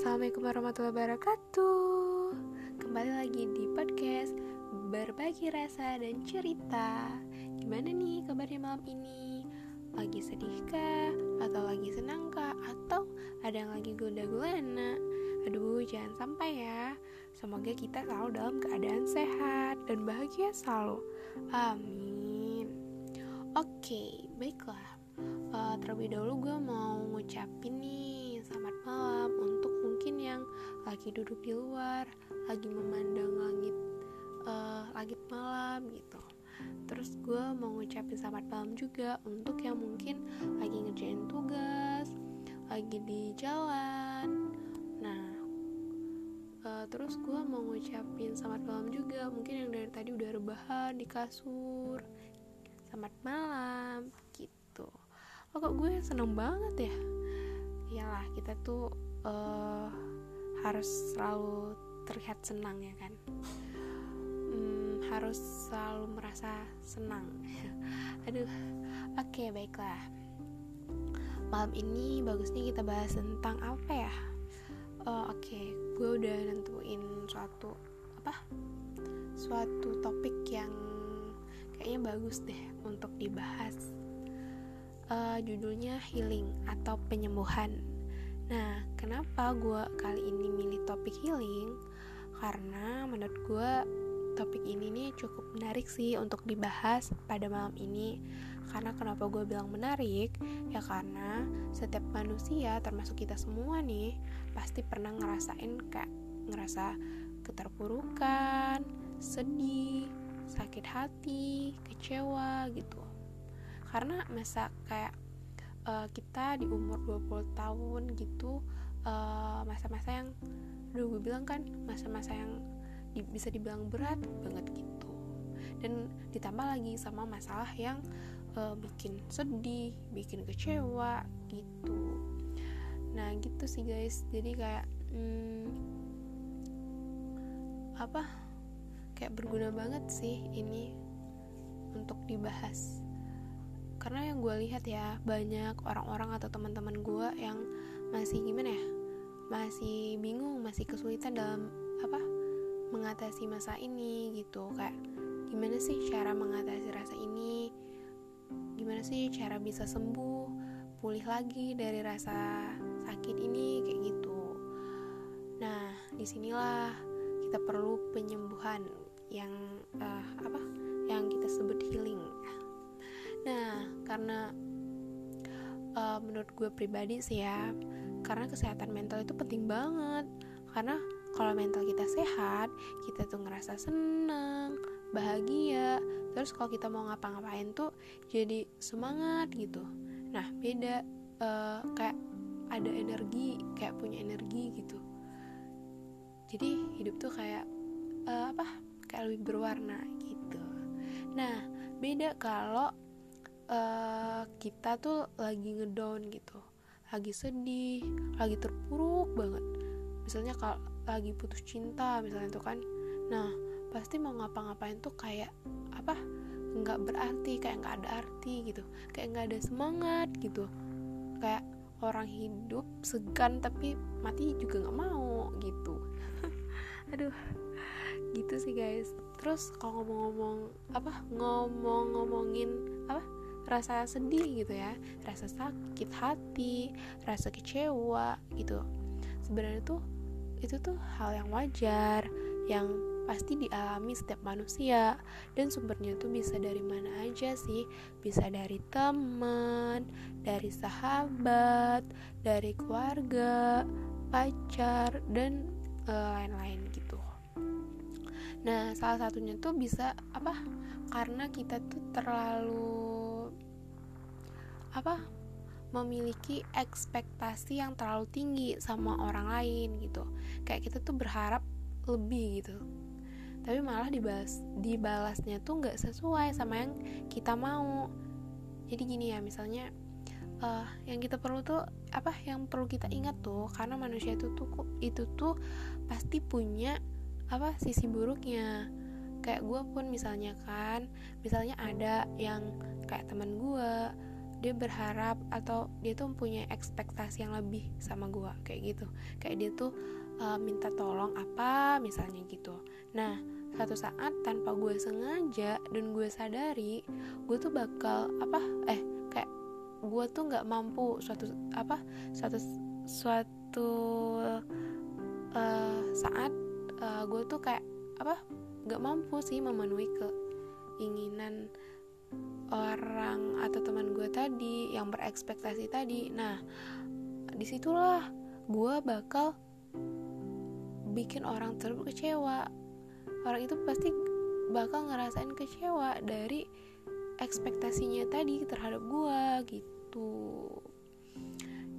Assalamualaikum warahmatullahi wabarakatuh Kembali lagi di podcast Berbagi rasa dan cerita Gimana nih kabarnya malam ini? Lagi sedihkah? Atau lagi senangkah? Atau ada yang lagi gundah gulana? Aduh jangan sampai ya Semoga kita selalu dalam keadaan sehat dan bahagia selalu Amin Oke, baiklah uh, Terlebih dahulu gue mau ngucapin nih lagi duduk di luar, lagi memandang langit uh, langit malam gitu. Terus gue mau ngucapin selamat malam juga untuk yang mungkin lagi ngerjain tugas, lagi di jalan. Nah, uh, terus gue mau ngucapin selamat malam juga mungkin yang dari tadi udah rebahan di kasur. Selamat malam gitu. Oh kok gue seneng banget ya iyalah kita tuh uh, harus selalu terlihat senang ya kan? Hmm, harus selalu merasa senang. Aduh oke okay, baiklah. Malam ini bagusnya kita bahas tentang apa ya? Uh, oke okay, gue udah nentuin suatu apa? Suatu topik yang kayaknya bagus deh untuk dibahas. Uh, judulnya healing atau penyembuhan. Nah, kenapa gue kali ini milih topik healing? Karena menurut gue topik ini nih cukup menarik sih untuk dibahas pada malam ini. Karena kenapa gue bilang menarik? Ya karena setiap manusia termasuk kita semua nih pasti pernah ngerasain kayak ngerasa keterpurukan, sedih, sakit hati, kecewa gitu karena masa kayak uh, kita di umur 20 tahun gitu eh, masa-masa uh, yang dulu gue bilang kan masa-masa yang di, bisa dibilang berat banget gitu dan ditambah lagi sama masalah yang uh, bikin sedih, bikin kecewa gitu. Nah gitu sih guys, jadi kayak hmm, apa? Kayak berguna banget sih ini untuk dibahas karena yang gue lihat ya banyak orang-orang atau teman-teman gue yang masih gimana ya masih bingung masih kesulitan dalam apa mengatasi masa ini gitu. Kayak gimana sih cara mengatasi rasa ini? Gimana sih cara bisa sembuh? Pulih lagi dari rasa sakit ini kayak gitu. Nah di sinilah kita perlu penyembuhan yang uh, apa yang kita sebut healing Nah, karena uh, menurut gue pribadi sih ya, karena kesehatan mental itu penting banget. Karena kalau mental kita sehat, kita tuh ngerasa senang, bahagia. Terus kalau kita mau ngapa-ngapain tuh jadi semangat gitu. Nah, beda uh, kayak ada energi, kayak punya energi gitu. Jadi hidup tuh kayak uh, apa? Kayak lebih berwarna gitu. Nah, beda kalau uh, kita tuh lagi ngedown gitu. Lagi sedih lagi terpuruk banget. Misalnya kalau lagi putus cinta misalnya tuh kan. Nah pasti mau ngapa-ngapain tuh kayak apa nggak berarti kayak nggak ada arti gitu. Kayak nggak ada semangat gitu. Kayak orang hidup segan tapi mati juga nggak mau gitu. Aduh gitu sih guys. Terus kalau ngomong-ngomong apa ngomong-ngomongin apa rasa sedih gitu ya rasa sakit hati rasa kecewa gitu. Sebenarnya tuh itu tuh hal yang wajar yang pasti dialami setiap manusia. Dan sumbernya tuh bisa dari mana aja sih? Bisa dari teman dari sahabat dari keluarga pacar dan uh, lain-lain gitu. Nah salah satunya tuh bisa apa? Karena kita tuh terlalu apa memiliki ekspektasi yang terlalu tinggi sama orang lain gitu. Kayak kita tuh berharap lebih gitu. Tapi malah dibalas dibalasnya tuh nggak sesuai sama yang kita mau. Jadi gini ya misalnya uh, yang kita perlu tuh apa yang perlu kita ingat tuh karena manusia itu tuh itu tuh pasti punya apa sisi buruknya. Kayak gue pun misalnya kan misalnya ada yang kayak teman gue dia berharap atau dia tuh punya ekspektasi yang lebih sama gue kayak gitu. Kayak dia tuh uh, minta tolong apa misalnya gitu. Nah satu saat tanpa gue sengaja dan gue sadari gue tuh bakal apa eh kayak gue tuh nggak mampu suatu apa suatu suatu uh, saat uh, gue tuh kayak apa nggak mampu sih memenuhi keinginan orang atau teman gue tadi yang berekspektasi tadi. Nah di situlah gue bakal bikin orang tersebut kecewa. Orang itu pasti bakal ngerasain kecewa dari ekspektasinya tadi terhadap gue gitu.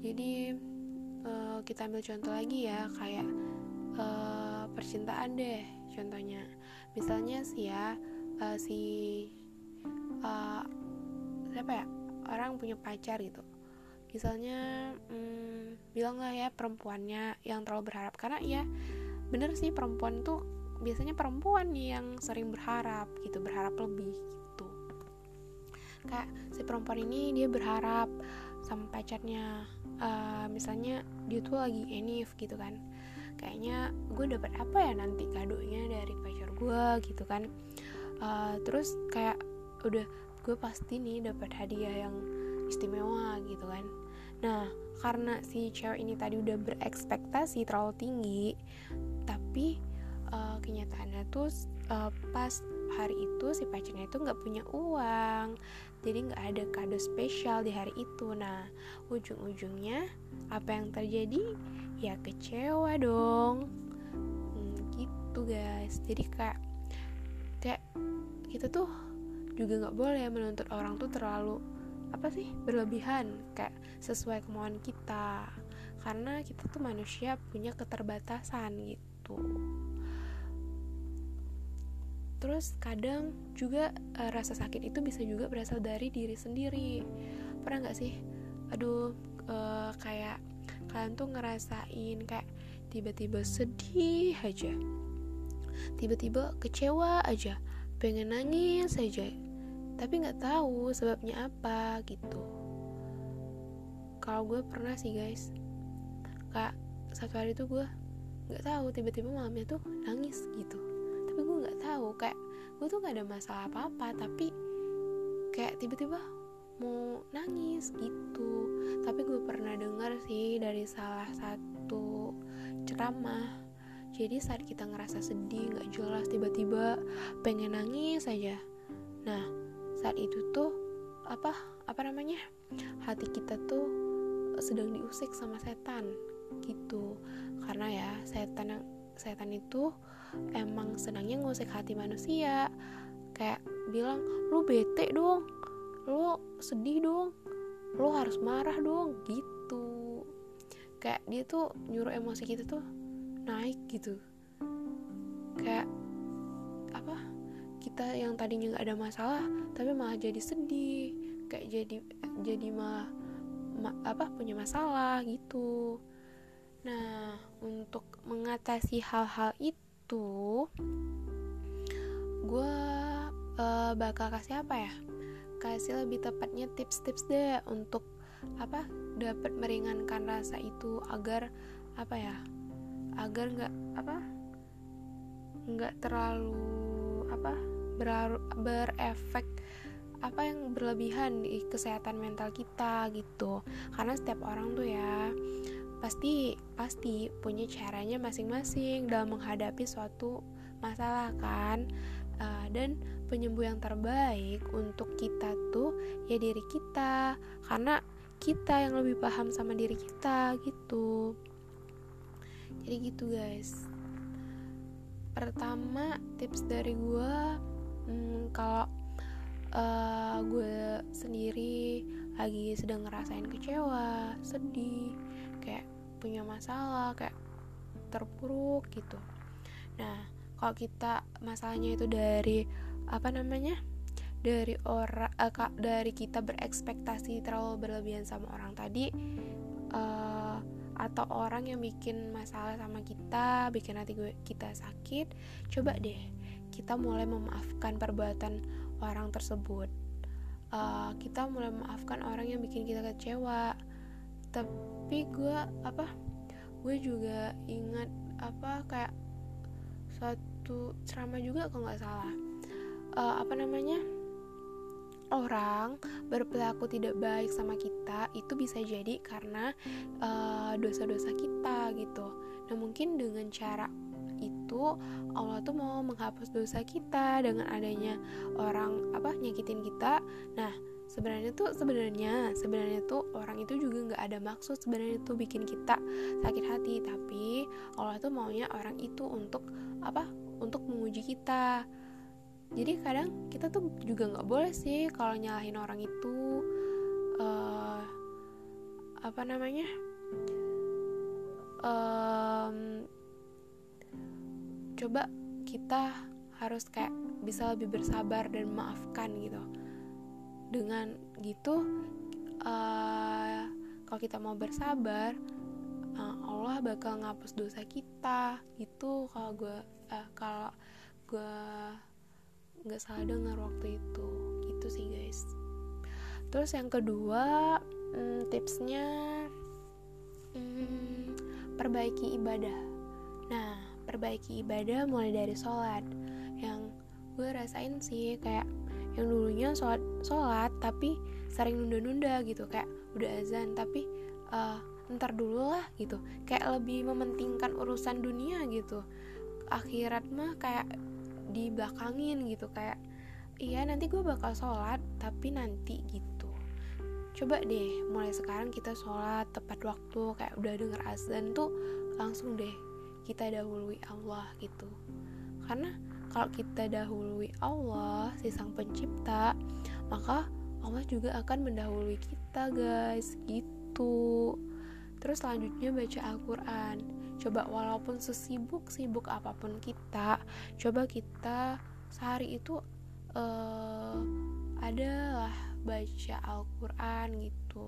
Jadi uh, kita ambil contoh lagi ya kayak uh, percintaan deh contohnya. Misalnya sih ya uh, si uh, siapa ya? Orang punya pacar gitu. Misalnya hmm, bilanglah ya perempuannya yang terlalu berharap. Karena ya bener sih perempuan tuh biasanya perempuan yang sering berharap gitu berharap lebih gitu. Kayak si perempuan ini dia berharap sama pacarnya. Uh, misalnya dia tuh lagi enif gitu kan. Kayaknya gue dapat apa ya nanti kadonya dari pacar gue gitu kan. Uh, terus kayak udah gue pasti nih dapat hadiah yang istimewa gitu kan. Nah karena si cewek ini tadi udah berekspektasi terlalu tinggi tapi uh, kenyataannya tuh uh, pas hari itu si pacarnya itu nggak punya uang jadi nggak ada kado spesial di hari itu. Nah ujung-ujungnya apa yang terjadi? Ya kecewa dong. Hmm, gitu guys. Jadi kayak kayak kita tuh juga nggak boleh menuntut orang tuh terlalu apa sih berlebihan kayak sesuai kemauan kita. Karena kita tuh manusia punya keterbatasan gitu. Terus kadang juga e, rasa sakit itu bisa juga berasal dari diri sendiri. Pernah nggak sih? Aduh e, kayak kalian tuh ngerasain kayak tiba-tiba sedih aja tiba-tiba kecewa aja pengen nangis saja tapi nggak tahu sebabnya apa gitu. Kalau gue pernah sih guys. Kak satu hari tuh gue nggak tahu tiba-tiba malamnya tuh nangis gitu. Tapi gue nggak tahu kayak gue tuh nggak ada masalah apa-apa tapi kayak tiba-tiba mau nangis gitu. Tapi gue pernah dengar sih dari salah satu ceramah. Jadi saat kita ngerasa sedih nggak jelas tiba-tiba pengen nangis saja nah saat itu tuh apa apa namanya hati kita tuh sedang diusik sama setan gitu. Karena ya setan setan itu emang senangnya ngusik hati manusia. Kayak bilang lu bete dong lu sedih dong lu harus marah dong gitu. Kayak dia tuh nyuruh emosi kita tuh naik gitu. Kayak kita yang tadinya nggak ada masalah tapi malah jadi sedih. Kayak jadi jadi malah ma, apa punya masalah gitu. Nah untuk mengatasi hal-hal itu gue uh, bakal kasih apa ya? Kasih lebih tepatnya tips-tips deh untuk apa dapat meringankan rasa itu agar apa ya agar nggak apa nggak terlalu apa berefek apa yang berlebihan di kesehatan mental kita gitu. Karena setiap orang tuh ya pasti pasti punya caranya masing-masing dalam menghadapi suatu masalah kan. Uh, dan penyembuh yang terbaik untuk kita tuh ya diri kita. Karena kita yang lebih paham sama diri kita gitu. Jadi gitu guys. Pertama tips dari gue hmm, kalau uh, gue sendiri lagi sedang ngerasain kecewa sedih kayak punya masalah kayak terpuruk gitu. Nah kalau kita masalahnya itu dari apa namanya dari orang uh, dari kita berekspektasi terlalu berlebihan sama orang tadi uh, atau orang yang bikin masalah sama kita, bikin hati gue kita sakit, coba deh kita mulai memaafkan perbuatan orang tersebut. uh, kita mulai memaafkan orang yang bikin kita kecewa. Tapi gue apa gue juga ingat apa kayak suatu ceramah juga kalau nggak salah. Uh, apa namanya orang berperilaku tidak baik sama kita itu bisa jadi karena uh, dosa-dosa kita gitu. Nah mungkin dengan cara itu Allah tuh mau menghapus dosa kita dengan adanya orang apa nyakitin kita. Nah sebenarnya tuh sebenarnya sebenarnya tuh orang itu juga nggak ada maksud sebenarnya tuh bikin kita sakit hati tapi Allah tuh maunya orang itu untuk apa untuk menguji kita jadi kadang kita tuh juga nggak boleh sih kalau nyalahin orang itu uh, apa namanya um, coba kita harus kayak bisa lebih bersabar dan maafkan gitu. Dengan gitu uh, kalau kita mau bersabar uh, Allah bakal ngapus dosa kita. Gitu kalau gue uh, kalau gue nggak salah dengar waktu itu. Gitu sih guys. Terus yang kedua hmm, tipsnya hmm, perbaiki ibadah. Nah perbaiki ibadah mulai dari sholat. Yang gue rasain sih kayak yang dulunya sholat sholat tapi sering nunda-nunda gitu kayak udah azan tapi uh, ntar dulu lah gitu. Kayak lebih mementingkan urusan dunia gitu. Akhirat mah kayak dibelakangin gitu kayak iya nanti gue bakal sholat tapi nanti gitu. Coba deh mulai sekarang kita sholat tepat waktu kayak udah denger azan tuh langsung deh kita dahului Allah gitu. Karena kalau kita dahului Allah si sang pencipta maka Allah juga akan mendahului kita guys gitu. Terus selanjutnya baca Al-Quran coba walaupun sesibuk-sibuk apa pun kita coba kita sehari itu uh, adalah baca Al-Quran gitu.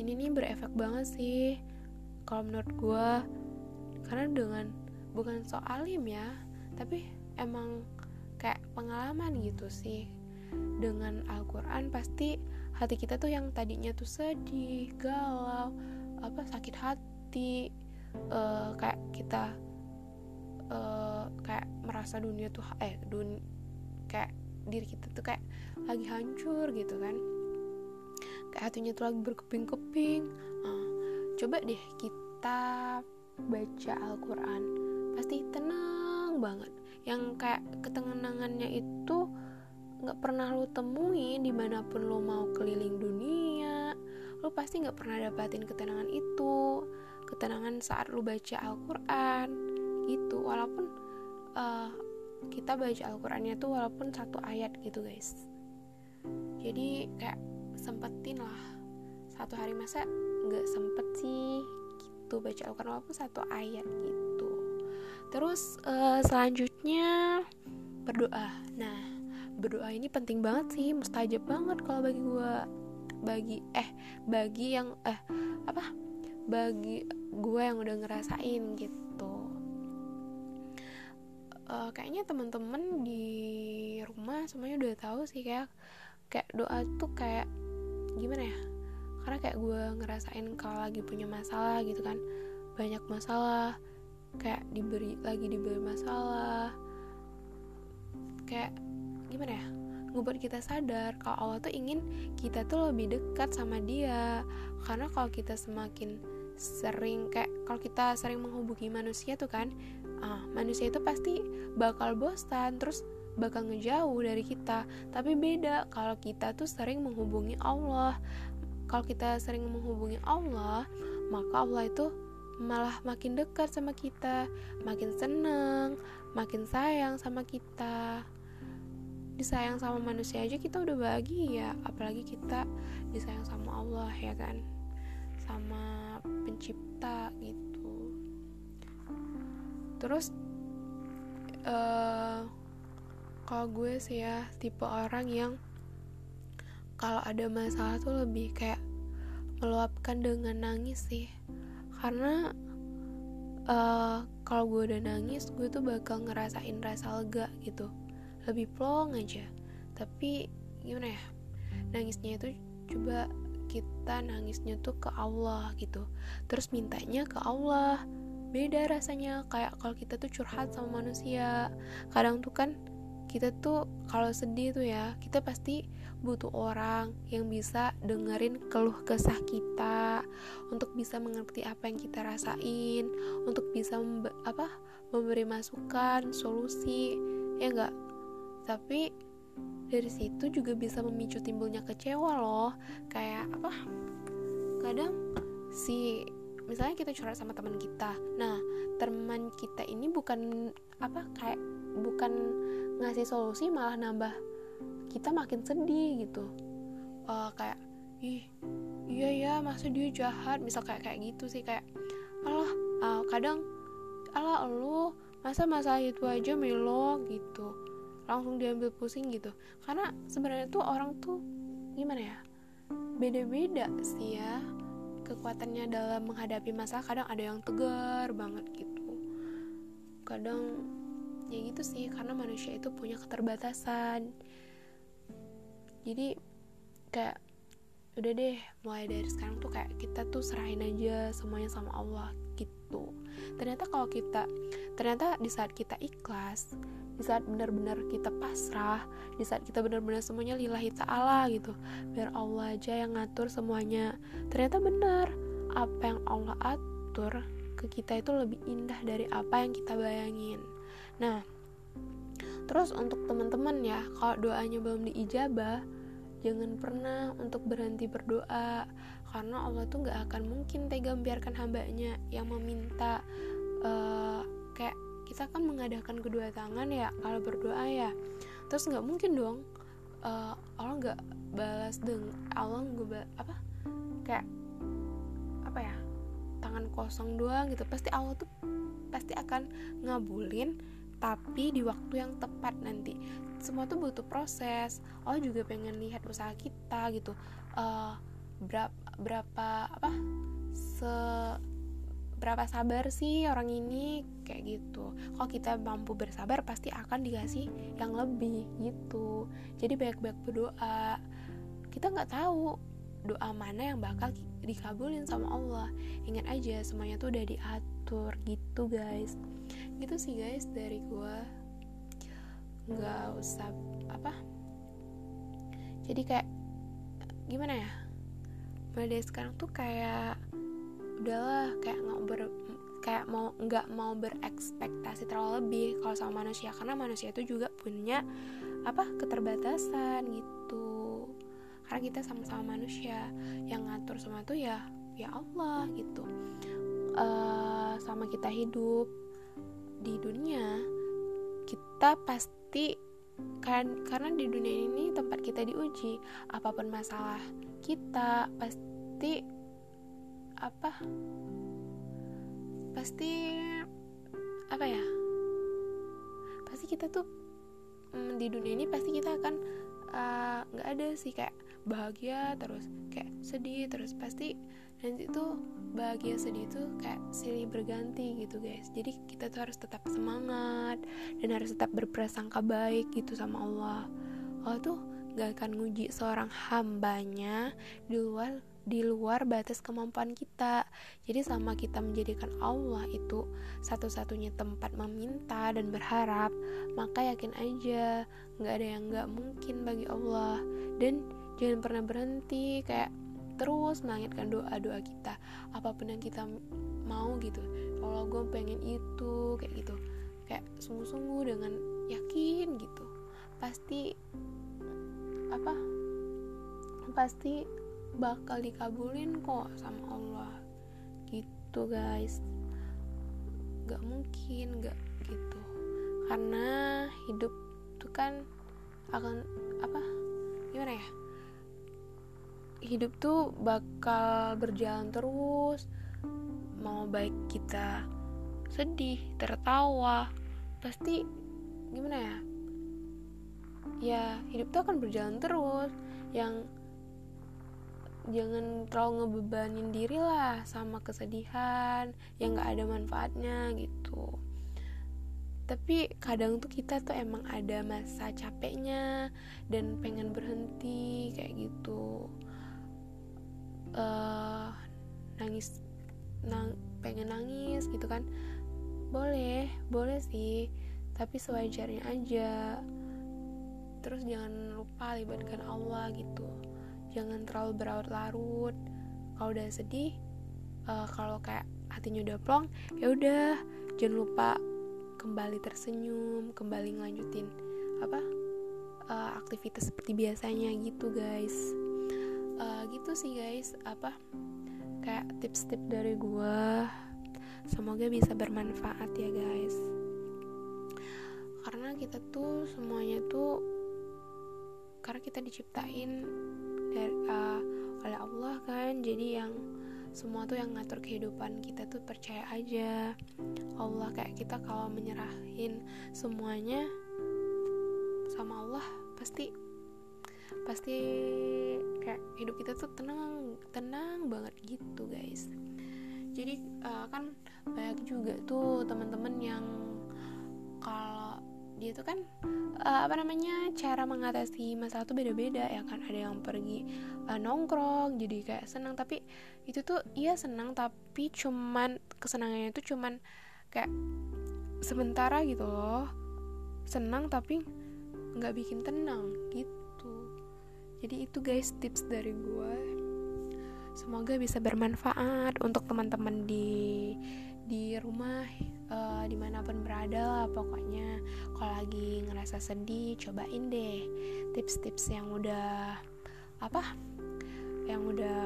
Ini nih berefek banget sih kalau menurut gue karena dengan bukan soal alim ya tapi emang kayak pengalaman gitu sih. Dengan Al-Quran pasti hati kita tuh yang tadinya tuh sedih, galau, apa sakit hati, uh, kayak kita uh, kayak merasa dunia tuh eh dun kayak diri kita tuh kayak lagi hancur gitu kan. Kayak hatinya tuh lagi berkeping-keping. Uh, coba deh kita baca Al-Quran pasti tenang banget. Yang kayak ketenangannya itu nggak pernah lo temui di mana pun lo mau keliling dunia lo pasti nggak pernah dapatin ketenangan itu ketenangan saat lu baca Al-Quran. Gitu walaupun uh, kita baca Al-Qurannya tuh walaupun satu ayat gitu guys. Jadi kayak sempetin lah. Satu hari masa nggak sempet sih gitu baca Al-Quran walaupun satu ayat gitu. Terus uh, selanjutnya berdoa. Nah berdoa ini penting banget sih mustajab banget kalau bagi gue bagi eh bagi yang eh apa bagi gue yang udah ngerasain gitu. Uh, kayaknya teman-teman di rumah semuanya udah tahu sih kayak kayak doa tuh kayak gimana ya? Karena kayak gue ngerasain kalau lagi punya masalah gitu kan. Banyak masalah kayak diberi lagi diberi masalah. Kayak gimana ya? Ngebuat kita sadar kalau Allah tuh ingin kita tuh lebih dekat sama dia. Karena kalau kita semakin sering kayak kalau kita sering menghubungi manusia tuh kan uh, manusia itu pasti bakal bosan terus bakal ngejauh dari kita. Tapi beda kalau kita tuh sering menghubungi Allah. Kalau kita sering menghubungi Allah maka Allah itu malah makin dekat sama kita makin seneng makin sayang sama kita. Disayang sama manusia aja kita udah bahagia apalagi kita disayang sama Allah ya kan? Sama pencipta gitu. Terus uh, kalau gue sih ya tipe orang yang kalau ada masalah tuh lebih kayak meluapkan dengan nangis sih. Karena uh, kalau gue udah nangis gue tuh bakal ngerasain rasa lega gitu. Lebih plong aja. Tapi gimana ya nangisnya itu coba kita nangisnya tuh ke Allah gitu. Terus mintanya ke Allah. Beda rasanya kayak kalau kita tuh curhat sama manusia. Kadang tuh kan kita tuh kalau sedih tuh ya kita pasti butuh orang yang bisa dengerin keluh kesah kita untuk bisa mengerti apa yang kita rasain untuk bisa apa memberi masukan solusi ya enggak tapi dari situ juga bisa memicu timbulnya kecewa loh. Kayak apa? Kadang si misalnya kita curhat sama teman kita. Nah teman kita ini bukan apa kayak bukan ngasih solusi malah nambah kita makin sedih gitu. Uh, kayak ih iya ya masa dia jahat? Misal kayak kayak gitu sih kayak Allah uh, kadang Allah lu masa masalah itu aja melo gitu langsung diambil pusing gitu. Karena sebenarnya tuh orang tuh gimana ya beda-beda sih ya kekuatannya dalam menghadapi masalah. Kadang ada yang tegar banget gitu. Kadang ya gitu sih karena manusia itu punya keterbatasan. Jadi kayak udah deh mulai dari sekarang tuh kayak kita tuh serahin aja semuanya sama Allah gitu. Ternyata kalau kita ternyata di saat kita ikhlas di saat benar-benar kita pasrah di saat kita benar-benar semuanya lillahi ta'ala gitu. Biar Allah aja yang ngatur semuanya. Ternyata benar apa yang Allah atur ke kita itu lebih indah dari apa yang kita bayangin. Nah terus untuk teman-teman ya kalau doanya belum diijabah jangan pernah untuk berhenti berdoa. Karena Allah tuh nggak akan mungkin tega membiarkan hambanya yang meminta uh, kayak kita kan mengadakan kedua tangan ya kalau berdoa ya. Terus nggak mungkin dong uh, Allah nggak balas deng Allah nggak apa? Kayak apa ya tangan kosong doang gitu. Pasti Allah tuh pasti akan ngabulin tapi di waktu yang tepat nanti. Semua tuh butuh proses. Allah juga pengen lihat usaha kita gitu. Uh, berapa berapa apa? Se berapa sabar sih orang ini kayak gitu. Kalau kita mampu bersabar pasti akan dikasih yang lebih gitu. Jadi banyak-banyak berdoa. Kita nggak tahu doa mana yang bakal dikabulin sama Allah. Ingat aja semuanya tuh udah diatur gitu guys. Gitu sih guys dari gue nggak usah apa? Jadi kayak gimana ya? Mulai dari sekarang tuh kayak udahlah kayak nggak ber kayak mau nggak mau berekspektasi terlalu lebih kalau sama manusia. Karena manusia itu juga punya apa keterbatasan gitu. Karena kita sama-sama manusia yang ngatur semua itu ya ya Allah gitu. Uh, sama kita hidup di dunia kita pasti kan karena di dunia ini tempat kita diuji apa pun masalah kita pasti apa pasti apa ya pasti kita tuh mm, di dunia ini pasti kita akan eh, nggak uh, ada sih kayak bahagia terus kayak sedih terus pasti nanti tuh bahagia sedih tuh kayak silih berganti gitu guys. Jadi kita tuh harus tetap semangat dan harus tetap berprasangka baik gitu sama Allah. Allah tuh gak akan nguji seorang hambanya di luar di luar batas kemampuan kita. Jadi sama kita menjadikan Allah itu satu-satunya tempat meminta dan berharap, maka yakin aja nggak ada yang nggak mungkin bagi Allah. Dan jangan pernah berhenti kayak terus melangitkan doa-doa kita apa pun yang kita mau gitu kalau gue pengen itu kayak gitu kayak sungguh-sungguh dengan yakin gitu pasti apa pasti bakal dikabulin kok sama Allah. Gitu guys. Gak mungkin gak gitu. Karena hidup tuh kan akan apa gimana ya? Hidup tuh bakal berjalan terus. Mau baik kita sedih tertawa pasti gimana ya? Ya hidup tuh akan berjalan terus. Yang jangan terlalu ngebebanin diri lah sama kesedihan yang gak ada manfaatnya gitu. Tapi kadang tuh kita tuh emang ada masa capeknya dan pengen berhenti kayak gitu. Uh, nangis nang pengen nangis gitu kan. Boleh boleh sih tapi sewajarnya aja. Terus jangan lupa libatkan Allah gitu jangan terlalu berlarut-larut. Kalau udah sedih uh, kalau kayak hatinya udah plong ya udah jangan lupa kembali tersenyum kembali ngelanjutin apa uh, aktivitas seperti biasanya gitu guys. Uh, gitu sih guys apa kayak tips-tips dari gue semoga bisa bermanfaat ya guys. Karena kita tuh semuanya tuh karena kita diciptain dari uh, oleh Allah kan. Jadi yang semua tuh yang ngatur kehidupan kita tuh percaya aja. Allah kayak kita kalau menyerahin semuanya sama Allah pasti pasti kayak hidup kita tuh tenang tenang banget gitu guys. Jadi uh, kan banyak juga tuh teman-teman yang kalau dia tuh kan uh, apa namanya cara mengatasi masalah tuh beda-beda ya kan. Ada yang pergi uh, nongkrong jadi kayak senang tapi itu tuh iya senang tapi cuman kesenangannya itu cuman kayak sementara gitu loh. Senang tapi nggak bikin tenang gitu. Jadi itu guys tips dari gue semoga bisa bermanfaat untuk teman-teman di di rumah uh, di mana pun berada lah pokoknya. Kalau lagi ngerasa sedih cobain deh tips-tips yang udah apa? Yang udah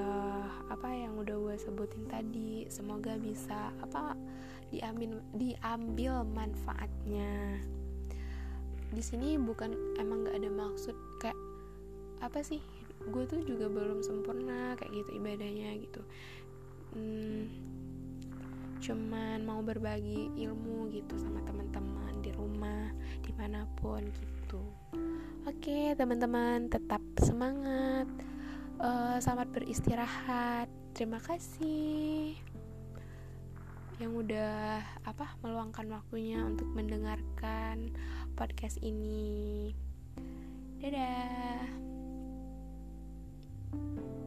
apa? Yang udah gue sebutin tadi. Semoga bisa apa? Diambil diambil manfaatnya. Di sini bukan emang gak ada maksud kayak apa sih? Gue tuh juga belum sempurna kayak gitu ibadahnya gitu. Hmm, cuman mau berbagi ilmu gitu sama teman-teman di rumah di mana pun gitu. Oke teman-teman tetap semangat. Uh, selamat beristirahat. Terima kasih yang udah apa meluangkan waktunya untuk mendengarkan podcast ini. Dadah. thank you